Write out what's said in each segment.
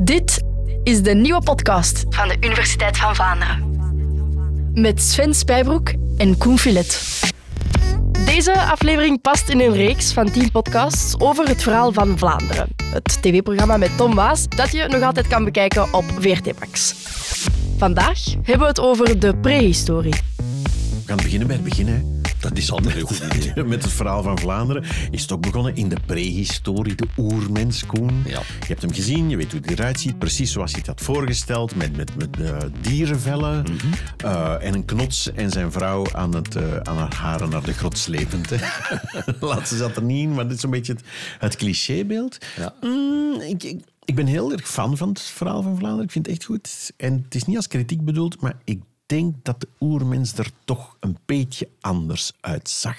Dit is de nieuwe podcast van de Universiteit van Vlaanderen. Met Sven Spijbroek en Koen Filet. Deze aflevering past in een reeks van 10 podcasts over het verhaal van Vlaanderen. Het tv-programma met Tom Waas dat je nog altijd kan bekijken op VRT Max. Vandaag hebben we het over de prehistorie. We gaan beginnen bij het begin. Hè. Dat is altijd een goed idee. Met het verhaal van Vlaanderen is het ook begonnen in de prehistorie, de oermens, Koen. Ja. Je hebt hem gezien, je weet hoe hij eruit ziet, precies zoals hij het had voorgesteld, met, met, met eh, dierenvellen eh, en een knots en zijn vrouw aan, het, eh, aan haar haren naar de grot slepend. ze zat er niet in, maar dit is een beetje het, het clichébeeld. Ja. Mm, ik, ik, ik ben heel erg fan van het verhaal van Vlaanderen. Ik vind het echt goed. En het is niet als kritiek bedoeld, maar ik denk dat de oermens er toch een beetje anders uitzag.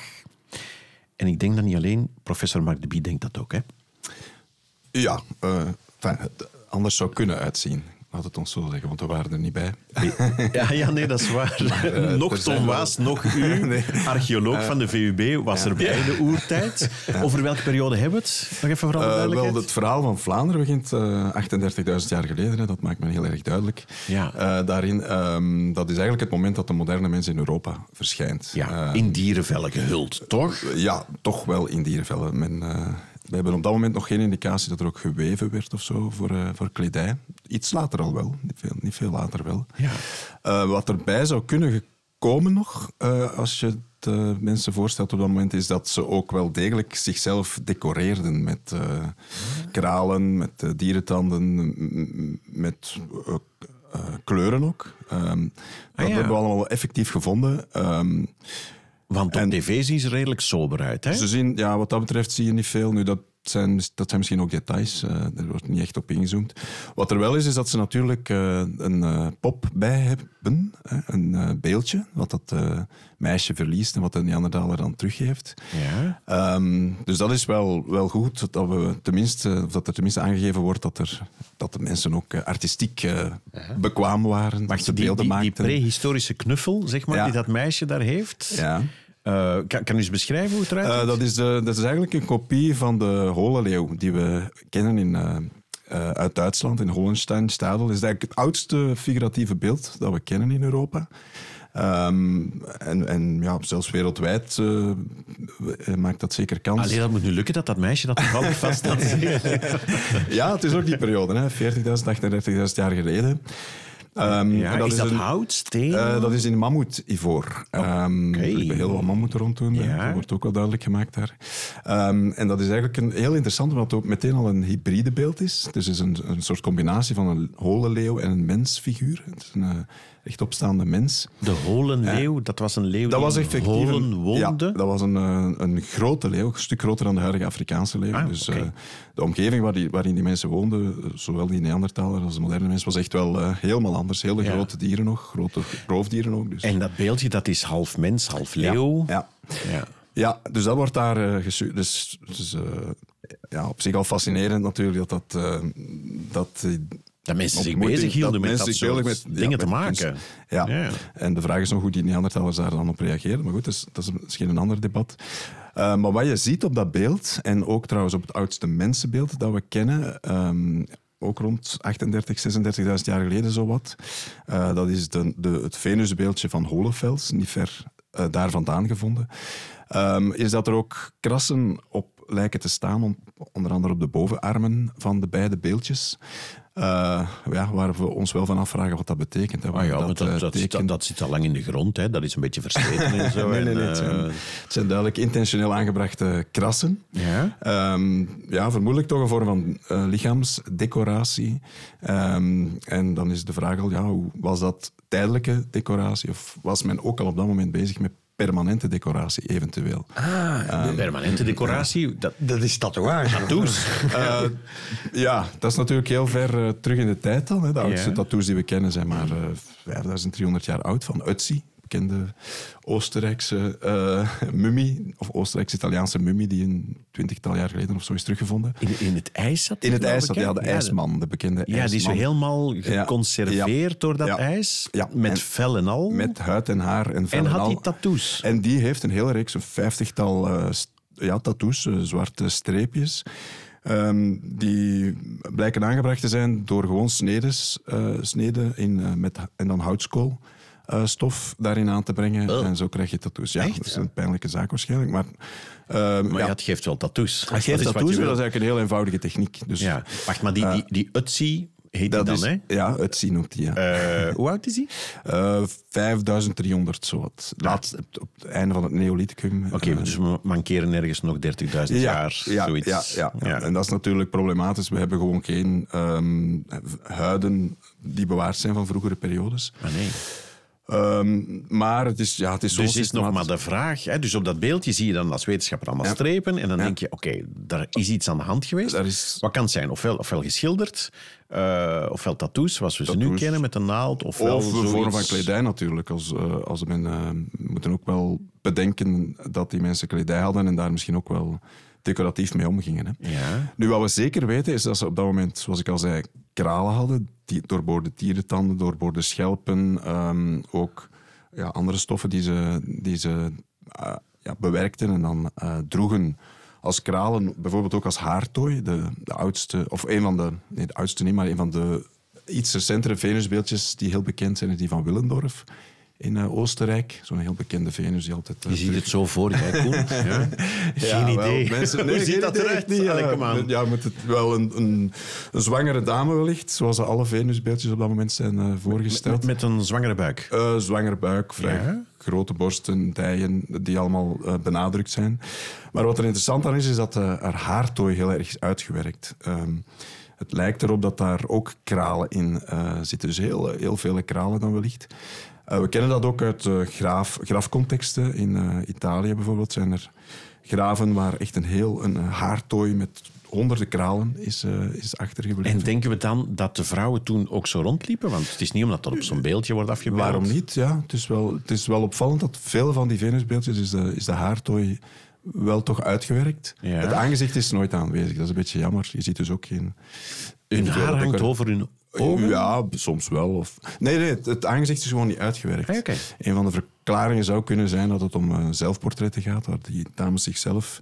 En ik denk dat niet alleen professor Mark de Bie denkt dat ook. Hè? Ja, eh, anders zou kunnen uitzien. Laat het ons zo zeggen, want we waren er niet bij. Ja, ja nee, dat is waar. eh, nog Tom wel- Waas, nog u, archeoloog van de VUB, was er bij de oertijd. Over welke periode hebben we het? Nog even voor alle Eh, duidelijkheid. wel, het verhaal van Vlaanderen begint eh 38.000 jaar geleden. Hè. Dat maakt me heel erg duidelijk. Ja. Eh, daarin, ehm, dat is eigenlijk het moment dat de moderne mens in Europa verschijnt. Ja, Eh, in dierenvellen gehuld, toch? ja, toch wel in dierenvellen. Men, eh, we hebben op dat moment nog geen indicatie dat er ook geweven werd of zo voor, eh, voor kledij. Iets later al wel, niet veel, niet veel later wel. Ja. Eh, wat erbij zou kunnen komen nog, eh, als je het mensen voorstelt op dat moment, is dat ze ook wel degelijk zichzelf decoreerden met kralen, met dierentanden, met kleuren ook. Ehm, dat ja. hebben we allemaal effectief gevonden. Ehm, Want op En- tv zien ze redelijk sober uit. Hè? ze zien, ja, wat dat betreft zie je niet veel. Nu, dat zijn, dat zijn misschien ook details. eh er wordt niet echt op ingezoomd. Wat er wel is, is dat ze natuurlijk eh, een eh, pop bij hebben. hè, een beeldje, wat dat meisje verliest en wat de Neandertaler dan teruggeeft. Ja. Ehm, dus dat is wel, wel goed dat, we tenminste, of dat er tenminste aangegeven wordt dat, er, dat de mensen ook artistiek bekwaam waren. dat Wacht, ze die, beelden die, die maakten. prehistorische knuffel, zeg maar, Ja. die dat meisje daar heeft. ja. Eh, kan, kan u eens beschrijven hoe het eruit Eh, ziet? dat, is de, dat is eigenlijk een kopie van de holenleeuw die we kennen in, eh, eh, uit Duitsland, in Hohenstein-Stadel. Dat is eigenlijk het oudste figuratieve beeld dat we kennen in Europa. Ehm, en en ja, zelfs wereldwijd eh, eh, maakt dat zeker kans. Allee, dat moet nu lukken dat dat meisje dat toevallig vast had. Ja, het is ook die periode, hè, 40.000, 38.000 jaar geleden. Ehm, Ja, en is dat een- hout, steen? Eh, dat is in mammoet-ivoor. Ehm, er liggen heel wat mammoeten rond toen. Ja. Dat wordt ook wel duidelijk gemaakt daar. Ehm, en dat is eigenlijk een, heel interessant, omdat het ook meteen al een hybride beeld is. Dus het is een, een soort combinatie van een holenleeuw en een mensfiguur. Het is een eh, rechtopstaande mens. de holenleeuw, dat was een leeuw Dat die was effectief holen een, woonde. Ja, dat was een, eh, een grote leeuw, een stuk groter dan de huidige Afrikaanse leeuw. Ah, dus eh, de omgeving waar die, waarin die mensen woonden, eh, zowel die Neandertaler als de moderne mens, was echt wel eh, helemaal anders. Hele Ja. grote dieren nog, grote roofdieren ook. Dus. En dat beeldje, dat is half mens, half leeuw. Ja. Ja. Ja, dus dat wordt daar uh, gesu- Dus, dus eh, ja, op zich al fascinerend natuurlijk dat dat... eh, dat Dat mensen zich ontmoeting- bezighielden met dat soort bezig met- dingen ja, te maken. Ja. Ja. en de vraag is nog hoe die Neandertalers daar dan op reageren. Maar goed, dat is, dat is misschien een ander debat. Eh, maar wat je ziet op dat beeld, en ook trouwens op het oudste mensenbeeld dat we kennen... ehm, ook rond 38, 36.000 jaar geleden zowat. Eh, dat is de, de, het Venusbeeldje van Holefels, niet ver eh, daar vandaan gevonden. Ehm, is dat er ook krassen op lijken te staan, on- onder andere op de bovenarmen van de beide beeldjes. Eh, ja, waar we ons wel van afvragen wat dat betekent. Hè, Ah ja, maar dat, eh, dat, teken- dat, dat zit al lang in de grond. Hè. Dat is een beetje versleten en zo. nee, nee, en, nee, het, zijn, eh, het zijn duidelijk intentioneel aangebrachte krassen. ja. Ehm, ja, vermoedelijk toch een vorm van lichaamsdecoratie. Ehm, en dan is de vraag al, ja, hoe was dat tijdelijke decoratie? Of was men ook al op dat moment bezig met permanente decoratie eventueel? Ah, de permanente decoratie, dat, Dat is tatoeage. tattoos. Eh, ja, dat is natuurlijk heel ver eh, terug in de tijd dan. Hè. De oudste tattoos die we kennen zijn maar eh 5300 jaar oud, van Ötzi. Bekende Oostenrijkse eh, mummie, of Oostenrijks-Italiaanse mummie, die een twintigtal jaar geleden of zo is teruggevonden. In, in het ijs zat In het ijs, zat, ja, de ijsman, de bekende Ja, die is zo ijsman. helemaal geconserveerd door dat Ja. ijs. Ja. Met En- vel en al. Met huid en haar en vel en en had al. die tattoos. En die heeft een hele reeks, een vijftigtal st- ja, tattoos, eh, zwarte streepjes. Ehm, die blijken aangebracht te zijn door gewoon snedes, sneden in, met, en dan houtskoolstof daarin aan te brengen. Oh. En zo krijg je tattoos. Ja, Echt? dat is een pijnlijke zaak waarschijnlijk. Maar, ehm, Maar ja, het geeft wel tattoos. het geeft tattoos, maar dat is eigenlijk een heel eenvoudige techniek. Dus, Ja, wacht, maar die, die, die Utsi heet die dat dan, is, hè? Ja, zien noemt die. Ja. Eh, hoe oud is die? Eh, 5300, zowat. Laatst, op, op het einde van het Neolithicum. Oké, Eh, dus we mankeren ergens nog 30.000 jaar, ja, zoiets. Ja, ja, ja. en dat is natuurlijk problematisch. We hebben gewoon geen ehm, huiden die bewaard zijn van vroegere periodes. Maar nee. Ehm, maar het is, ja, het is zo Dus is nog maar de vraag. Hè, dus op dat beeldje zie je dan als wetenschapper allemaal Ja. strepen. En dan Ja. denk je, oké, daar is iets aan de hand geweest. Is- Wat kan het zijn? Ofwel, ofwel geschilderd, eh, ofwel tattoos, zoals we ze nu kennen met een naald. Ofwel Of de vorm van kledij natuurlijk. Als, eh, als men, eh, we moeten ook wel bedenken dat die mensen kledij hadden en daar misschien ook wel decoratief mee omgingen. Hè. Ja. Nu, wat we zeker weten is dat ze op dat moment, zoals ik al zei, kralen hadden. Die, doorboorde tierentanden, doorboorde schelpen. ehm, ook ja, andere stoffen die ze, die ze eh, ja, bewerkten en dan eh, droegen als kralen. Bijvoorbeeld ook als haartooi. De, de oudste, of een van de, nee, de oudste niet, maar een van de iets recentere Venusbeeldjes die heel bekend zijn, is die van Willendorf in eh, Oostenrijk. Zo'n heel bekende Venus die altijd... eh, Je ziet terug- het zo voor je, Koen. Ja? Geen ja, wel, idee. mensen- Hoe nee, ziet geen dat eruit? echt niet, ja. Het wel een, een, een zwangere dame wellicht, zoals alle Venusbeeldjes op dat moment zijn eh, voorgesteld. Met, met een zwangere buik. Eh, zwangere buik, vrij Ja. grote borsten, dijen, die allemaal eh, benadrukt zijn. Maar wat er interessant aan is, is dat eh, haar haartooi heel erg is uitgewerkt. Ehm, het lijkt erop dat daar ook kralen in eh, zitten. Dus heel, heel vele kralen dan wellicht. Eh, we kennen dat ook uit graaf, grafcontexten. In eh, Italië bijvoorbeeld zijn er graven waar echt een heel een haartooi met honderden kralen is, is achtergebleven. En denken we dan dat de vrouwen toen ook zo rondliepen? Want het is niet omdat dat op zo'n beeldje wordt afgebeeld. Waarom niet? Ja, het, is wel, het is wel opvallend dat veel van die Venusbeeldjes is de, is de haartooi wel toch uitgewerkt. Ja. Het aangezicht is nooit aanwezig. Dat is een beetje jammer. Je ziet dus ook geen... Hun haar hangt over hun ogen? Ja, soms wel. Of... Nee, nee, het, het aangezicht is gewoon niet uitgewerkt. Ah, oké. Een van de verklaringen zou kunnen zijn dat het om eh, zelfportretten gaat, waar die dames zichzelf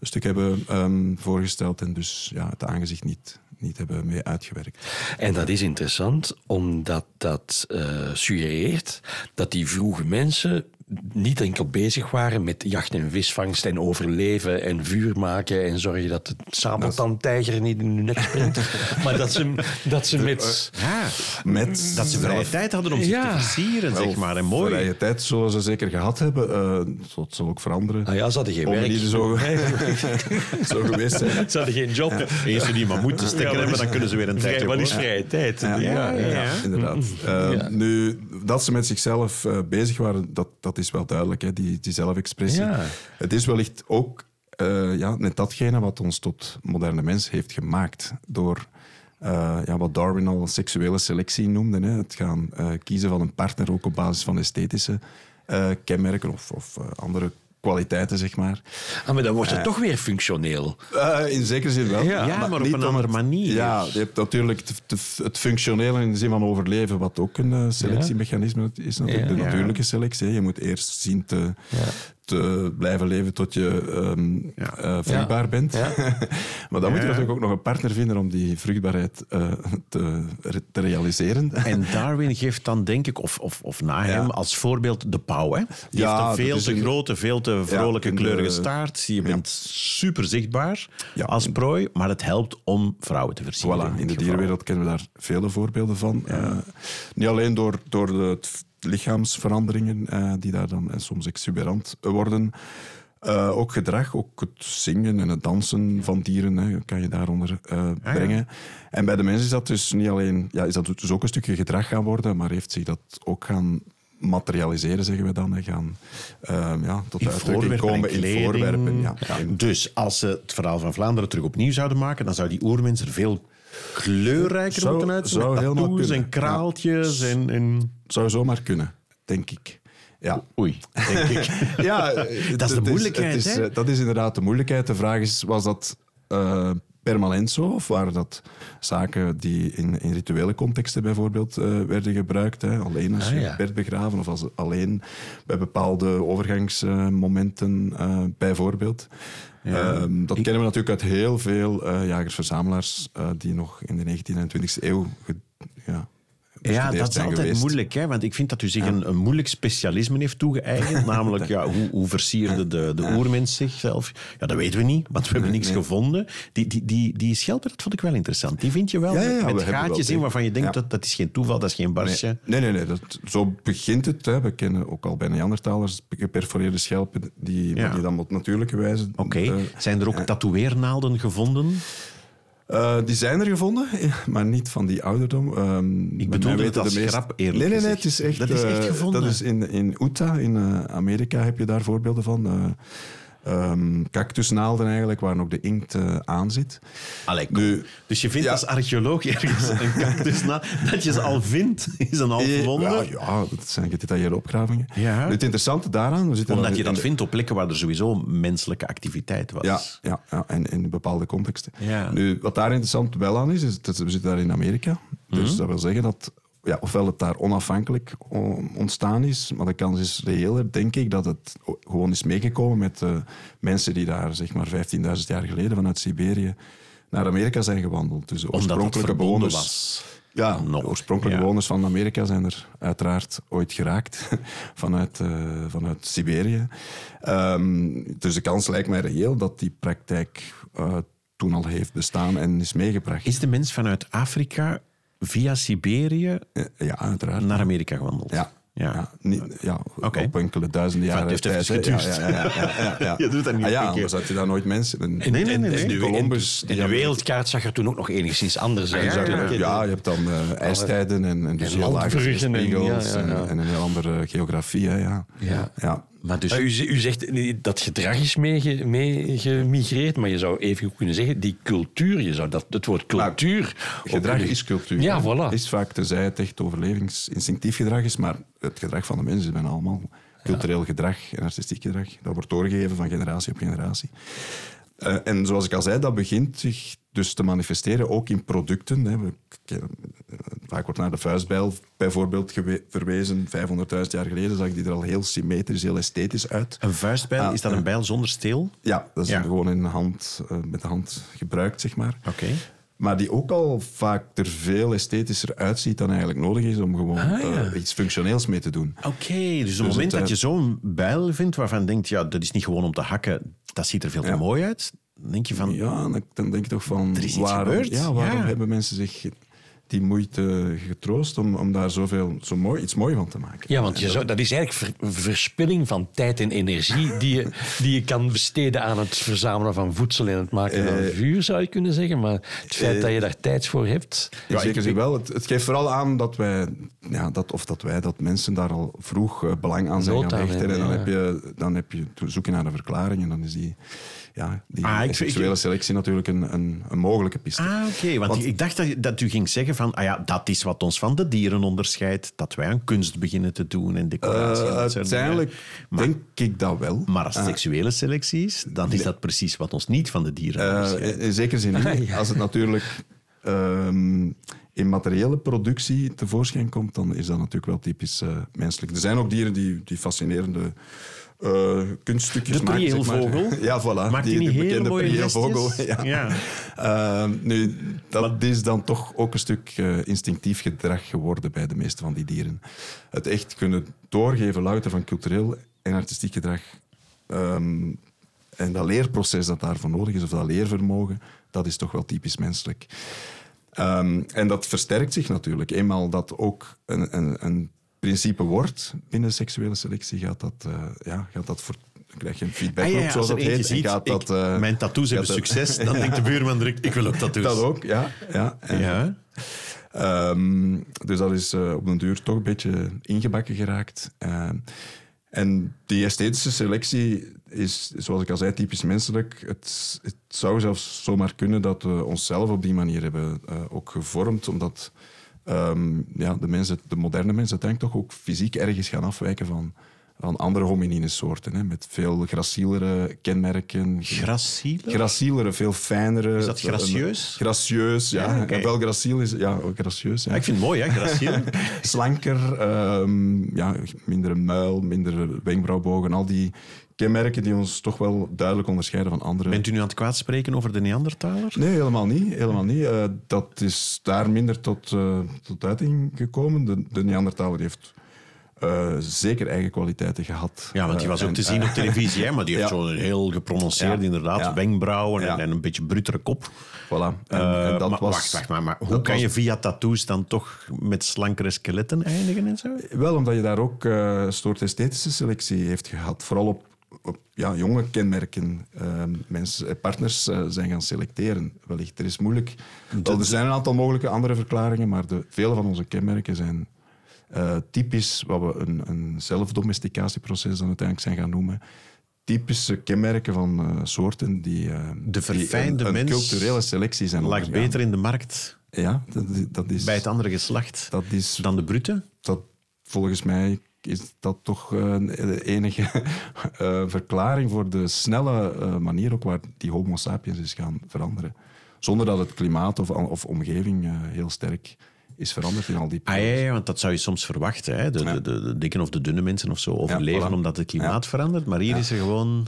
een stuk hebben ehm, voorgesteld en dus ja, het aangezicht niet, niet hebben mee uitgewerkt. En dat is interessant, omdat dat eh suggereert dat die vroege mensen niet enkel bezig waren met jacht en visvangst en overleven en vuur maken en zorgen dat de sabeltandtijger niet in hun nek springt, maar dat ze, dat ze met... Ja, Met dat ze vrije tijd hadden om zich Ja. te versieren, zeg maar. En mooi. Vrije tijd zullen ze zeker gehad hebben. eh, dat zal ook veranderen. Ah ja, ze hadden geen werk. niet zo, zo geweest zijn. Ze hadden geen job. Eens ze die maar moeten steken Ja, hebben, dan kunnen ze weer een tijdje Wat is vrije tijd? Ja, Ja, ja, ja. inderdaad. Eh, Ja. Nu, dat ze met zichzelf eh, bezig waren, dat, dat is wel duidelijk, hè, die, die zelfexpressie. Ja. Het is wellicht ook eh, ja, net datgene wat ons tot moderne mens heeft gemaakt. Door eh, ja, wat Darwin al seksuele selectie noemde. Hè, het gaan eh, kiezen van een partner ook op basis van esthetische kenmerken of, of andere kwaliteiten, zeg maar. Ah, maar dan wordt het toch weer functioneel. Eh, in zekere zin wel. Ja, maar op een andere manier. Ja, je hebt natuurlijk het, functionele in de zin van overleven, wat ook een eh, selectiemechanisme is natuurlijk. Ja. De Ja. natuurlijke selectie. Je moet eerst zien te, te blijven leven tot je ehm, eh, vruchtbaar bent. Ja. maar dan moet je Ja. natuurlijk ook nog een partner vinden om die vruchtbaarheid eh, te, te realiseren. En Darwin geeft dan, denk ik, of, of, of na Ja. hem, als voorbeeld de pauw. Hè? Die Ja, heeft een veel te een- grote, veel te vrolijke, kleurige staart. Je bent super zichtbaar Ja. als prooi, maar het helpt om vrouwen te versieren. Voilà, in de geval. dierenwereld kennen we daar vele voorbeelden van. Eh, niet alleen door, door de het lichaamsveranderingen eh, die daar dan eh, soms exuberant worden. Eh, ook gedrag, ook het zingen en het dansen van dieren hè, kan je daaronder eh, brengen. En bij de mensen is dat dus niet alleen, ja, is dat dus ook een stukje gedrag gaan worden, maar heeft zich dat ook gaan materialiseren, zeggen we dan. Hè, gaan eh, ja, tot In uitdrukking en komen in voorwerpen. Ja, ja. Dus als ze het verhaal van Vlaanderen terug opnieuw zouden maken, dan zou die oermens er veel kleurrijker Zou- moeten uitzien. zou Met tattoos kunnen, en kraaltjes en, en... Zou zomaar kunnen, denk ik. Ja. Oei, denk ik. Ja, Dat is de moeilijkheid, het is, hè? eh, Dat is inderdaad de moeilijkheid. De vraag is, was dat eh, permanent zo? Of waren dat zaken die in, in rituele contexten bijvoorbeeld eh, werden gebruikt? Hè? Alleen als Ah, je ja. werd begraven of als, alleen bij bepaalde overgangsmomenten eh, bijvoorbeeld. Ehm, dat kennen we natuurlijk uit heel veel eh, jagers-verzamelaars die nog in de 19e en 20e eeuw ja, Ja, dat is altijd geweest. moeilijk, hè? want ik vind dat u zich een, een moeilijk specialisme heeft toegeëigend. namelijk, ja, hoe, hoe versierde de, de oermens zichzelf? Ja, dat weten we niet, want we hebben niks gevonden. Die, die, die, die schelpert vond ik wel interessant. Die vind je wel Ja, ja, ja, we met wel gaatjes in waarvan je denkt, Ja. dat, dat is geen toeval, dat is geen barstje. Nee, nee, nee. Dat, zo begint het. Hè. We kennen ook al bij Neandertalers geperforeerde schelpen die, Ja. die dan op natuurlijke wijze... Oké, eh, zijn er ook tatoeëernaalden gevonden? Eh, die zijn er gevonden, maar niet van die ouderdom. Ehm, mij het weten als de grap, eerlijk Nee, nee, nee. Het is echt, Dat is echt eh, gevonden? Dat is in, in Utah, in eh, Amerika, heb je daar voorbeelden van. Eh, ehm, cactusnaalden eigenlijk, waar nog de inkt eh, aan zit. Allee. Nu- dus je vindt Ja. als archeoloog ergens een cactus na, dat je ze al vindt, is een half Eh, wonder. Ja, ja, dat zijn gedetailleerde opgravingen. Ja. Nu, Het interessante daaraan... We zitten Omdat je dat de- vindt op plekken waar er sowieso menselijke activiteit was. Ja, ja, ja en in bepaalde contexten. Nu, wat daar interessant wel aan is, is dat we zitten daar in Amerika. Dus dat wil zeggen dat ja, ofwel het daar onafhankelijk ontstaan is, maar de kans is reëler, denk ik, dat het gewoon is meegekomen met eh, mensen die daar zeg maar 15.000 jaar geleden vanuit Siberië naar Amerika zijn gewandeld. Dus oorspronkelijke bewoners... was. Ja, Nog, oorspronkelijke ja. bewoners van Amerika zijn er uiteraard ooit geraakt vanuit, eh, vanuit Siberië. Ehm, dus de kans lijkt mij reëel dat die praktijk eh, toen al heeft bestaan en is meegebracht. Is de mens vanuit Afrika via Siberië ja, uiteraard. naar Amerika gewandeld? Ja. Ja. Ja, niet, ja Oké. op enkele duizenden jaren het heeft even tijd, hè. geduurd. Ja, ja, ja, ja, ja, ja. Je doet dat niet Ah, ja, op een keer. anders had je daar nooit mensen. En, nee, nee, nee, En nee. de, Columbus, en die de wereldkaart zag er toen ook nog enigszins anders uit. Ja, je hebt dan eh, ijstijden en, en dus en heel lage landbruggen en- spiegels ja, ja, ja. en, en een heel andere geografie. Hè, ja. Ja. Maar dus, u, u zegt dat gedrag is meege- meegemigreerd, maar je zou even goed kunnen zeggen, die cultuur, je zou dat, het woord cultuur... Gedrag is cultuur. Ja, hè. voilà. Is vaak, tenzij het echt overlevingsinstinctief gedrag is, maar het gedrag van de mensen is bijna allemaal cultureel gedrag en artistiek gedrag. Dat wordt doorgegeven van generatie op generatie. Eh, en zoals ik al zei, dat begint zich dus te manifesteren ook in producten. Hè. Eh, vaak wordt naar de vuistbijl bijvoorbeeld verwezen. 500.000 jaar geleden zag die er al heel symmetrisch, heel esthetisch uit. een vuistbijl, Ah, is dat een bijl zonder steel? Ja, dat is Ja. gewoon in de hand, eh, met de hand gebruikt, zeg maar. Oké. Maar die ook al vaak er veel esthetischer uitziet dan eigenlijk nodig is om gewoon Ah, ja. eh, iets functioneels mee te doen. Oké, dus op het moment het, dat eh, je zo'n bijl vindt waarvan je denkt, ja, dat is niet gewoon om te hakken, dat ziet er veel te Ja. mooi uit, dan denk je van, Ja, dan denk je toch van... Er is iets waarom, gebeurd, Ja, waarom hebben mensen zich die moeite getroost om, om daar zoveel, zo mooi, iets mooi van te maken? Ja, want je zou, dat is eigenlijk ver- verspilling van tijd en energie die je, die je kan besteden aan het verzamelen van voedsel en het maken van Eh, vuur, zou je kunnen zeggen. Maar het feit eh, dat je daar tijd voor hebt... Ja, zekere ik- wel. Het, het geeft vooral aan dat wij, ja, dat, of dat wij, dat mensen daar al vroeg eh, belang aan zijn gaan hechten. En dan heb, je, dan heb je te zoeken naar een verklaring. En dan is die, ja, die Ah, seksuele ik- selectie natuurlijk een, een, een mogelijke piste. Ah, oké. Want, Want- ik dacht dat, dat u ging zeggen van, ah ja, dat is wat ons van de dieren onderscheidt. Dat wij aan kunst beginnen te doen en decoratie. en dat soort dingen. uiteindelijk Maar, denk ik dat wel. maar als het seksuele selectie is, dan is dat precies wat ons niet van de dieren Eh, onderscheidt. in, zekere zin niet. Als het natuurlijk ehm, in materiële productie tevoorschijn komt, dan is dat natuurlijk wel typisch eh, menselijk. Er zijn ook dieren die, die fascinerende eh, kunststukjes De maken. zeg maar. prieelvogel. Ja, voilà. Maakt die de bekende gestjes? Ja. Ja. Ehm, nu, dat is dan toch ook een stuk eh, instinctief gedrag geworden bij de meeste van die dieren. Het echt kunnen doorgeven, louter van cultureel en artistiek gedrag. ehm, en dat leerproces dat daarvoor nodig is, of dat leervermogen, dat is toch wel typisch menselijk. Ehm, en dat versterkt zich natuurlijk. Eenmaal dat ook een, een, een principe wordt binnen seksuele selectie, gaat dat, eh, ja, gaat dat voor, krijg je een feedback Ah, ja, ja, zoals als dat heet. ziet, gaat dat, ik- eh, mijn tattoos hebben succes, dan denkt de buurman direct, ik wil ook tattoos. Dat ook, ja. ja. En, Ja. Ehm, dus dat is eh, op den duur toch een beetje ingebakken geraakt. Ehm, en die esthetische selectie is, zoals ik al zei, typisch menselijk. Het, het zou zelfs zomaar kunnen dat we onszelf op die manier hebben ook gevormd, omdat ehm, ja, de, mensen, de moderne mensen uiteindelijk toch ook fysiek ergens gaan afwijken van van andere hominine soorten, hè, met veel gracielere kenmerken. Graciele? Gracielere, veel fijnere. Is dat gracieus? Een- gracieus, ja. Wel graciel is, ja, gracieus. Ja. Ja, ik vind het mooi, hè, graciele. Slanker, ehm, ja, minder muil, minder wenkbrauwbogen, al die kenmerken die ons toch wel duidelijk onderscheiden van andere. Bent u nu aan het kwaadspreken over de Neandertaler? Nee, helemaal niet. Helemaal niet. Eh, dat is daar minder tot, eh, tot uiting gekomen. De, de Neandertaler heeft eh, zeker eigen kwaliteiten gehad. Ja, want die Eh, was ook en, te zien eh, op televisie, hè, maar die heeft zo'n heel geprononceerd, inderdaad, wenkbrauwen en, een beetje brutere kop. Voilà. En, Eh, en dat maar was, wacht, wacht, maar, maar hoe kan was- je via tattoos dan toch met slankere skeletten eindigen en zo? Wel, omdat je daar ook eh, een soort esthetische selectie heeft gehad. Vooral op, op ja, jonge kenmerken. eh, mensen, eh, partners eh, zijn gaan selecteren, wellicht. Er is moeilijk. Wel, er zijn een aantal mogelijke andere verklaringen, maar de, vele van onze kenmerken zijn eh, typisch wat we een, een zelfdomesticatieproces dan uiteindelijk zijn gaan noemen. Typische kenmerken van eh, soorten die, eh, De die verfijnde een, een mens culturele selectie zijn Lag ondergaan. beter in de markt Ja, dat, dat is... bij het andere geslacht Dat is dan de brute? dat volgens mij is dat toch de enige verklaring voor de snelle manier ook waar die Homo sapiens is gaan veranderen. Zonder dat het klimaat of, of omgeving heel sterk is veranderd in al die Ah, ja, periodes. ja, want dat zou je soms verwachten. Hè? De, Ja. de, de, de dikke of de dunne mensen of zo overleven voilà. omdat het klimaat verandert. Maar hier is er gewoon...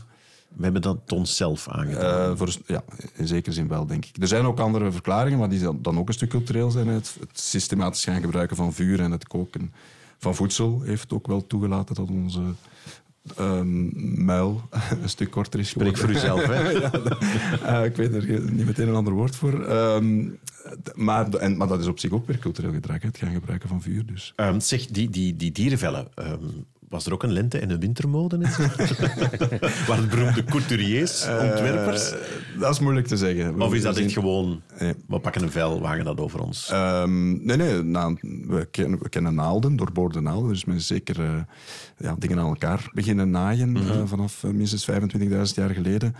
We hebben dat onszelf aangedaan. Eh, voor, ja, in zekere zin wel, denk ik. Er zijn ook andere verklaringen, maar die dan ook een stuk cultureel zijn. Het, het systematisch gaan gebruiken van vuur en het koken van voedsel heeft ook wel toegelaten dat onze ehm, muil een stuk korter is Spreek voor uzelf, hè? Eh, ik weet er niet meteen een ander woord voor. Ehm, maar, en, maar dat is op zich ook weer cultureel gedrag, hè, het gaan gebruiken van vuur. Dus. Ehm, zeg, die, die, die dierenvellen, was er ook een lente- en een wintermode? het beroemde couturiers, ontwerpers? Eh, dat is moeilijk te zeggen. of is dat We echt gewoon, Nee. we pakken een vel, wagen dat over ons? Ehm, nee, nee. na- we, kennen, we kennen naalden, doorboorde naalden. Dus men zeker eh, ja, dingen aan elkaar beginnen naaien eh, vanaf minstens 25.000 jaar geleden.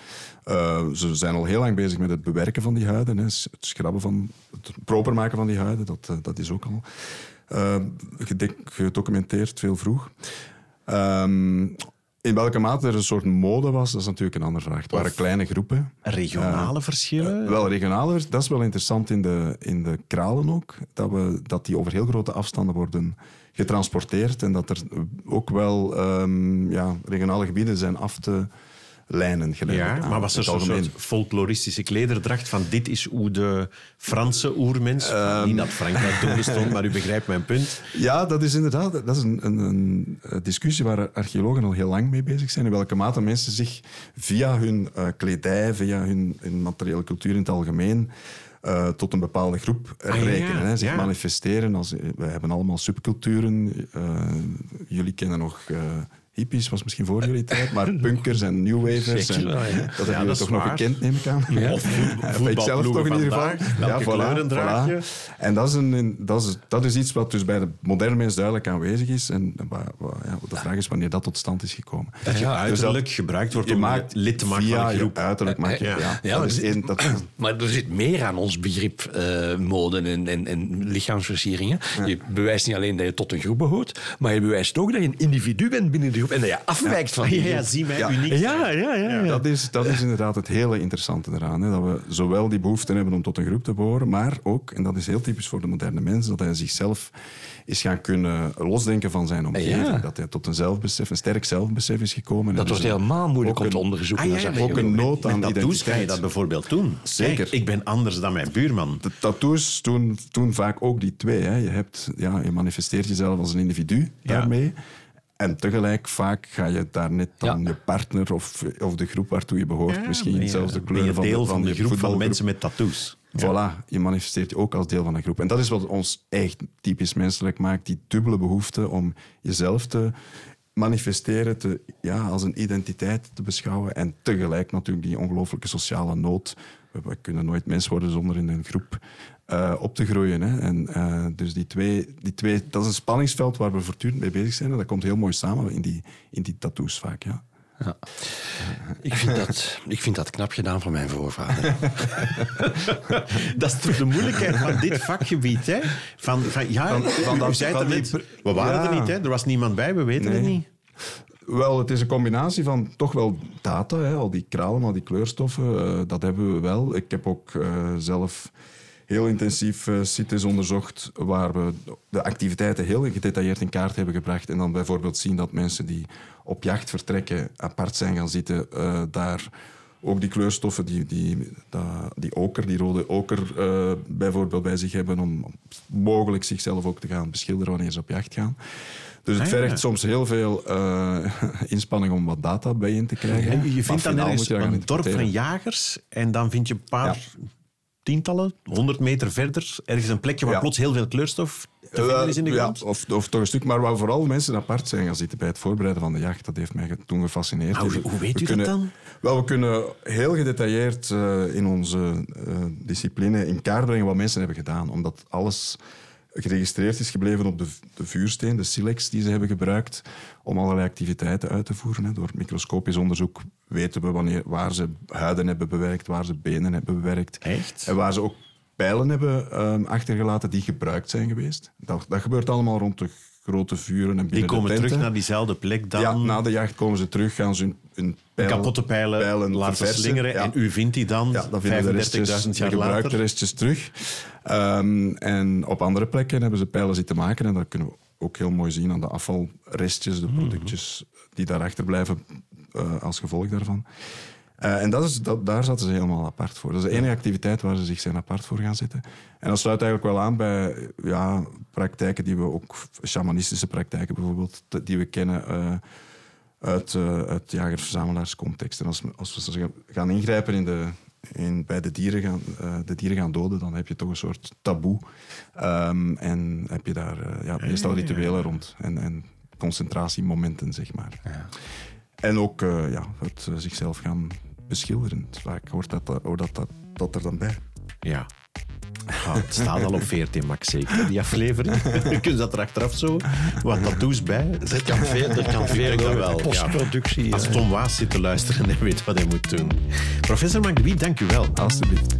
Ze zijn al heel lang bezig met het bewerken van die huiden. Hè. Het schrabben van, het proper maken van die huiden, dat, dat is ook al gedocumenteerd, veel vroeg. Ehm, in welke mate er een soort mode was, dat is natuurlijk een andere vraag. Het waren kleine groepen. Regionale verschillen? Wel, regionale, dat is wel interessant in de, in de kralen ook. Dat, we, dat die over heel grote afstanden worden getransporteerd. En dat er ook wel ehm, ja, regionale gebieden zijn af te lijnen. geleidelijk ja, aan, maar was er zo'n soort folkloristische klederdracht van dit is hoe de Franse oermens... Ehm. niet dat Frankrijk toen bestond, maar u begrijpt mijn punt. Ja, dat is inderdaad dat is een, een, een eh, discussie waar archeologen al heel lang mee bezig zijn. In welke mate mensen zich via hun eh, kledij, via hun, hun materiële cultuur in het algemeen, eh, tot een bepaalde groep Ah, ja, rekenen. Hè, zich ja. manifesteren. Als, we hebben allemaal subculturen. Eh, jullie kennen nog... eh, Hippies was misschien voor jullie tijd, maar punkers en new wavers. Zeker En, wel, ja. Dat Ja, hebben jullie toch nog waar. gekend, neem ik aan. Of ik zelf toch in ieder geval. kleuren draag je? En dat is, een, dat, is, dat is iets wat dus bij de moderne mens duidelijk aanwezig is. En ja, de vraag is wanneer dat tot stand is gekomen. Dat je Ja, uiterlijk dus gebruikt wordt Je om maakt lid te maken via van een groep. je uiterlijk maak je, Ja. ja. Ja, dat is één, dat, Maar er zit meer aan ons begrip eh mode en, en, en lichaamsversieringen. Je bewijst niet alleen dat je tot een groep behoort, maar je bewijst ook dat je een individu bent binnen de groep en dat je afwijkt van die Ja, zie mij Ja. uniek. Ja, ja, ja. ja. dat, is, dat is inderdaad het hele interessante eraan. Hè, dat we zowel die behoefte hebben om tot een groep te behoren, maar ook, en dat is heel typisch voor de moderne mens, dat hij zichzelf is gaan kunnen losdenken van zijn omgeving. Ja. Dat hij tot een zelfbesef, een sterk zelfbesef is gekomen. Dat wordt dus helemaal moeilijk om te onderzoeken. Ah, ja, ook een nood aan Met tattoos kan je dat bijvoorbeeld doen. Zeker. Kijk, ik ben anders dan mijn buurman. De tattoos doen, doen vaak ook die twee. Hè. Je, hebt, ja, je manifesteert jezelf als een individu daarmee. En tegelijk vaak ga je daar net dan Ja. je partner of, of de groep waartoe je behoort. misschien je- zelfs de ben kleur je van deel de, van de je groep van mensen met tattoos. Voilà, je manifesteert je ook als deel van een groep. En dat is wat ons echt typisch menselijk maakt. Die dubbele behoefte om jezelf te manifesteren, te, ja, als een identiteit te beschouwen. En tegelijk natuurlijk die ongelooflijke sociale nood. We, we kunnen nooit mens worden zonder in een groep eh, op te groeien. Hè. En, eh, dus die twee, die twee, dat is een spanningsveld waar we voortdurend mee bezig zijn. En dat komt heel mooi samen in die, in die tattoos vaak. Ja. Ja. Ik, vind dat, ik vind dat knap gedaan van mijn voorvader. Dat is toch de moeilijkheid van dit vakgebied, hè? Van, van, ja, Van- van dat- zei het van er die we waren Ja. er niet, hè? Er was niemand bij, we weten het niet. Wel, het is een combinatie van toch wel data, hè, al die kralen, al die kleurstoffen, uh, dat hebben we wel. Ik heb ook uh, zelf heel intensief uh, sites onderzocht waar we de activiteiten heel gedetailleerd in kaart hebben gebracht en dan bijvoorbeeld zien dat mensen die op jacht vertrekken apart zijn gaan zitten, daar ook die kleurstoffen, die, die, die oker, die rode oker bijvoorbeeld bij zich hebben om mogelijk zichzelf ook te gaan beschilderen wanneer ze op jacht gaan. Dus het ah, vergt soms heel veel uh, inspanning om wat data bijeen te krijgen. je vindt dan ergens een dorp van jagers en dan vind je een paar tientallen, honderd meter verder, ergens een plekje waar plots heel veel kleurstof te vinden is in de grond? Ja, of, of toch een stuk, maar waar vooral mensen apart zijn gaan zitten bij het voorbereiden van de jacht. Dat heeft mij toen gefascineerd. hoe, hoe, weet u dat dan? Wel, we kunnen heel gedetailleerd uh, in onze uh, discipline in kaart brengen wat mensen hebben gedaan. Omdat alles geregistreerd is gebleven op de, de, vuursteen, de silex die ze hebben gebruikt om allerlei activiteiten uit te voeren. Door microscopisch onderzoek weten we wanneer, waar ze huiden hebben bewerkt, waar ze benen hebben bewerkt. Echt? En waar ze ook pijlen hebben um, achtergelaten die gebruikt zijn geweest. Dat, dat gebeurt allemaal rond de grote vuren en Die komen terug naar diezelfde plek dan? Ja, na de jacht komen ze terug, gaan ze hun, kapotte pijlen, pijlen laten slingeren en u vindt die dan ja, 35.000 jaar later? de restjes terug. Um, en op andere plekken hebben ze pijlen zitten maken en dat kunnen we ook heel mooi zien aan de afvalrestjes, de mhm. productjes die daarachter blijven uh, als gevolg daarvan. Uh, en dat is, dat, daar zaten ze helemaal apart voor. Dat is de enige activiteit waar ze zich zijn apart voor gaan zitten. En dat sluit eigenlijk wel aan bij ja, praktijken die we ook, shamanistische praktijken bijvoorbeeld, die we kennen uh, uit, uh, uit jager-verzamelaarscontext. En als, als we gaan ingrijpen in de, in, bij de dieren, gaan, de dieren gaan doden, dan heb je toch een soort taboe. Um, en heb je daar ja, meestal rituelen rond. En, en concentratiemomenten, zeg maar. Ja. En ook ja, het zichzelf gaan beschilderend. Vaak hoort dat, hoort dat, dat, dat er dan bij. Ja. Ah, het staat al op 14 max zeker, die aflevering. Je kunt dat er achteraf zo wat tattoos bij. Dat kan veel, dat kan veel dat wel. Postproductie. Als Tom Waas zit te luisteren en weet wat hij moet doen. Professor Magdewie, dank u wel. Alsjeblieft.